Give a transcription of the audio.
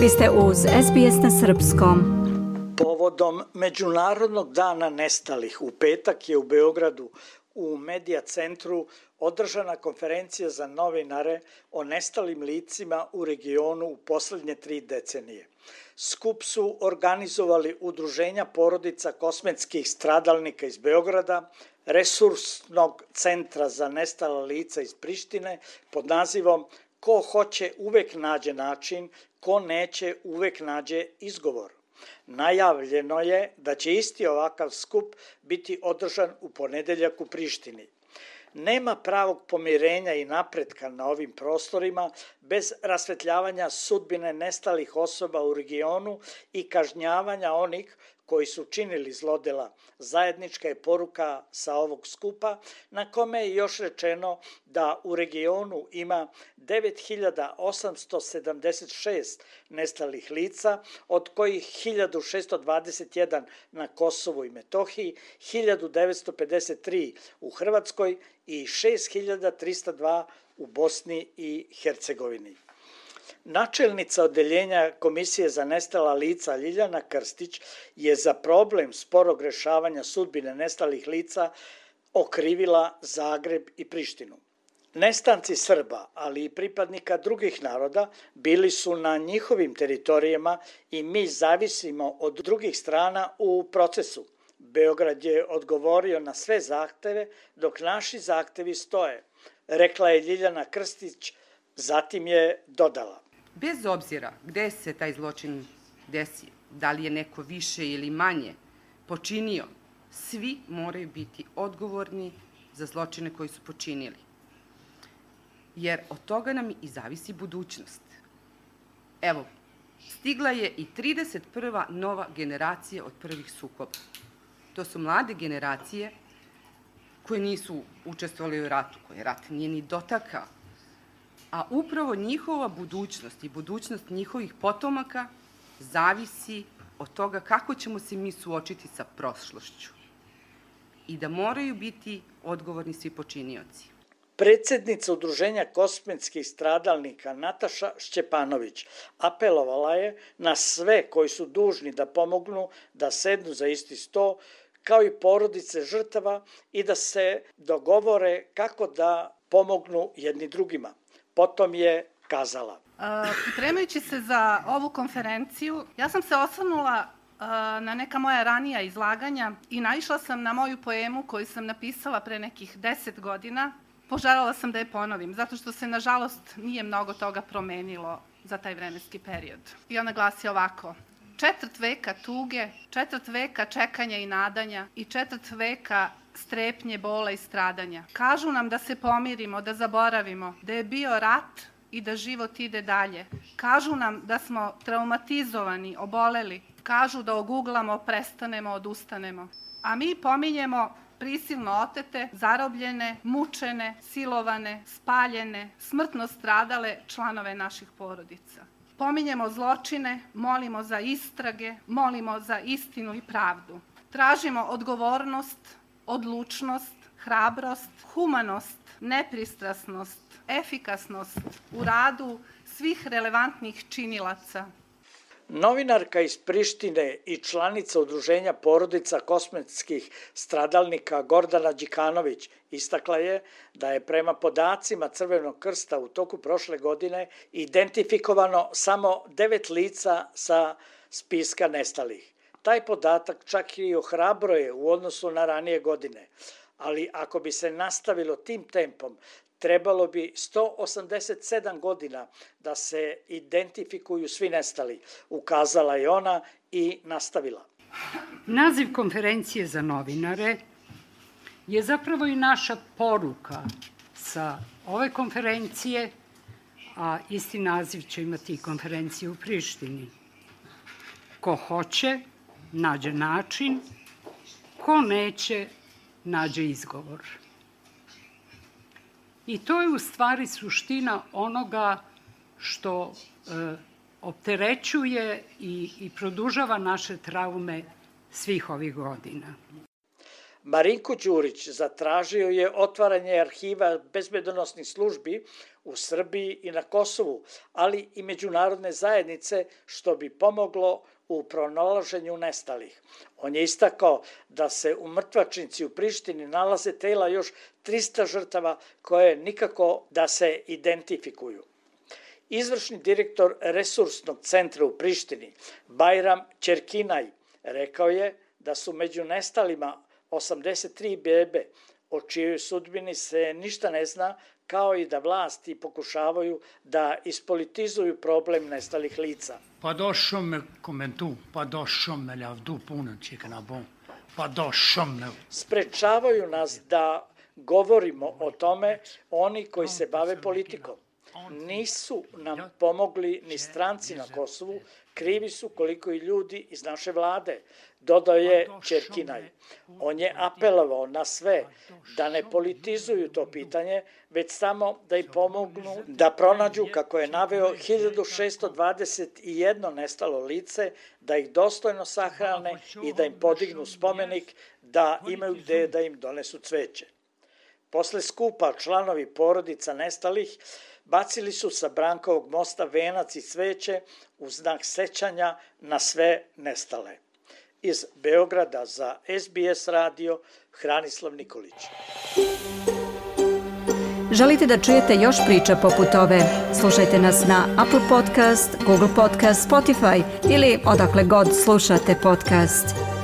Vi ste uz SBS na Srpskom. Povodom Međunarodnog dana nestalih u petak je u Beogradu u Medija centru održana konferencija za novinare o nestalim licima u regionu u poslednje tri decenije. Skup su organizovali udruženja porodica kosmetskih stradalnika iz Beograda, resursnog centra za nestala lica iz Prištine pod nazivom Ko hoće uvek nađe način, ko neće uvek nađe izgovor. Najavljeno je da će isti ovakav skup biti održan u ponedeljak u Prištini. Nema pravog pomirenja i napretka na ovim prostorima bez rasvetljavanja sudbine nestalih osoba u regionu i kažnjavanja onih koji su činili zlodela. Zajednička je poruka sa ovog skupa na kome je još rečeno da u regionu ima 9876 nestalih lica, od kojih 1621 na Kosovu i Metohiji, 1953 u Hrvatskoj i 6302 u Bosni i Hercegovini. Načelnica odeljenja Komisije za nestala lica Ljiljana Krstić je za problem sporog rešavanja sudbine nestalih lica okrivila Zagreb i Prištinu. Nestanci Srba, ali i pripadnika drugih naroda, bili su na njihovim teritorijama i mi zavisimo od drugih strana u procesu. Beograd je odgovorio na sve zahteve, dok naši zahtevi stoje, rekla je Ljiljana Krstić, zatim je dodala. Bez obzira gde se taj zločin desi, da li je neko više ili manje počinio, svi moraju biti odgovorni za zločine koji su počinili. Jer od toga nam i zavisi budućnost. Evo, stigla je i 31. nova generacija od prvih sukoba. To su mlade generacije koje nisu učestvovali u ratu, koje rat nije ni dotakao a upravo njihova budućnost i budućnost njihovih potomaka zavisi od toga kako ćemo se mi suočiti sa prošlošću i da moraju biti odgovorni svi počinioci. Predsednica Udruženja kosmetskih stradalnika Nataša Šćepanović apelovala je na sve koji su dužni da pomognu da sednu za isti sto, kao i porodice žrtava i da se dogovore kako da pomognu jedni drugima. Potom je kazala. Pripremajući se za ovu konferenciju, ja sam se osvrnula na neka moja ranija izlaganja i naišla sam na moju poemu koju sam napisala pre nekih deset godina. Poželjala sam da je ponovim, zato što se, nažalost, nije mnogo toga promenilo za taj vremenski period. I ona glasi ovako. Četvrt veka tuge, četvrt veka čekanja i nadanja i četvrt veka strepnje, bola i stradanja. Kažu nam da se pomirimo, da zaboravimo, da je bio rat i da život ide dalje. Kažu nam da smo traumatizovani, oboleli. Kažu da oguglamo, prestanemo, odustanemo. A mi pominjemo prisilno otete, zarobljene, mučene, silovane, spaljene, smrtno stradale članove naših porodica. Pominjemo zločine, molimo za istrage, molimo za istinu i pravdu. Tražimo odgovornost, odlučnost, hrabrost, humanost, nepristrasnost, efikasnost u radu svih relevantnih činilaca. Novinarka iz Prištine i članica udruženja porodica kosmetskih stradalnika Gordana Đikanović istakla je da je prema podacima Crvenog krsta u toku prošle godine identifikovano samo devet lica sa spiska nestalih. Taj podatak čak i ohrabruje u odnosu na ranije godine, ali ako bi se nastavilo tim tempom, trebalo bi 187 godina da se identifikuju svi nestali, ukazala je ona i nastavila. Naziv konferencije za novinare je zapravo i naša poruka sa ove konferencije, a isti naziv će imati i konferencija u Prištini. Ko hoće, nađe način, ko neće, nađe izgovor. I to je u stvari suština onoga što e, opterećuje i, i produžava naše traume svih ovih godina. Marinko Đurić zatražio je otvaranje arhiva bezbedonosnih službi u Srbiji i na Kosovu, ali i međunarodne zajednice, što bi pomoglo u pronalaženju nestalih. On je istakao da se u mrtvačnici u Prištini nalaze tela još 300 žrtava koje nikako da se identifikuju. Izvršni direktor Resursnog centra u Prištini, Bajram Čerkinaj, rekao je da su među nestalima 83 bebe, o čijoj sudbini se ništa ne zna, kao i da vlasti pokušavaju da ispolitizuju problem nestalih lica. Pa došao me komentu, pa došao me lavdu puno čeka na bom, pa došao me. Sprečavaju nas da govorimo o tome oni koji se bave politikom. Nisu nam pomogli ni stranci na Kosovu, krivi su koliko i ljudi iz naše vlade, dodao je Čerkinaj. On je apelovao na sve da ne politizuju to pitanje, već samo da im pomognu da pronađu, kako je naveo, 1621 nestalo lice, da ih dostojno sahrane i da im podignu spomenik, da imaju gde da im donesu cveće. Posle skupa članovi porodica nestalih bacili su sa Brankovog mosta venac i cveće u znak sećanja na sve nestale. Iz Beograda za SBS radio Hranislav Nikolić. Želite da čujete još priča poput ove? Slušajte nas na Apple Podcast, Google Podcast, Spotify ili odakle god slušate podcast.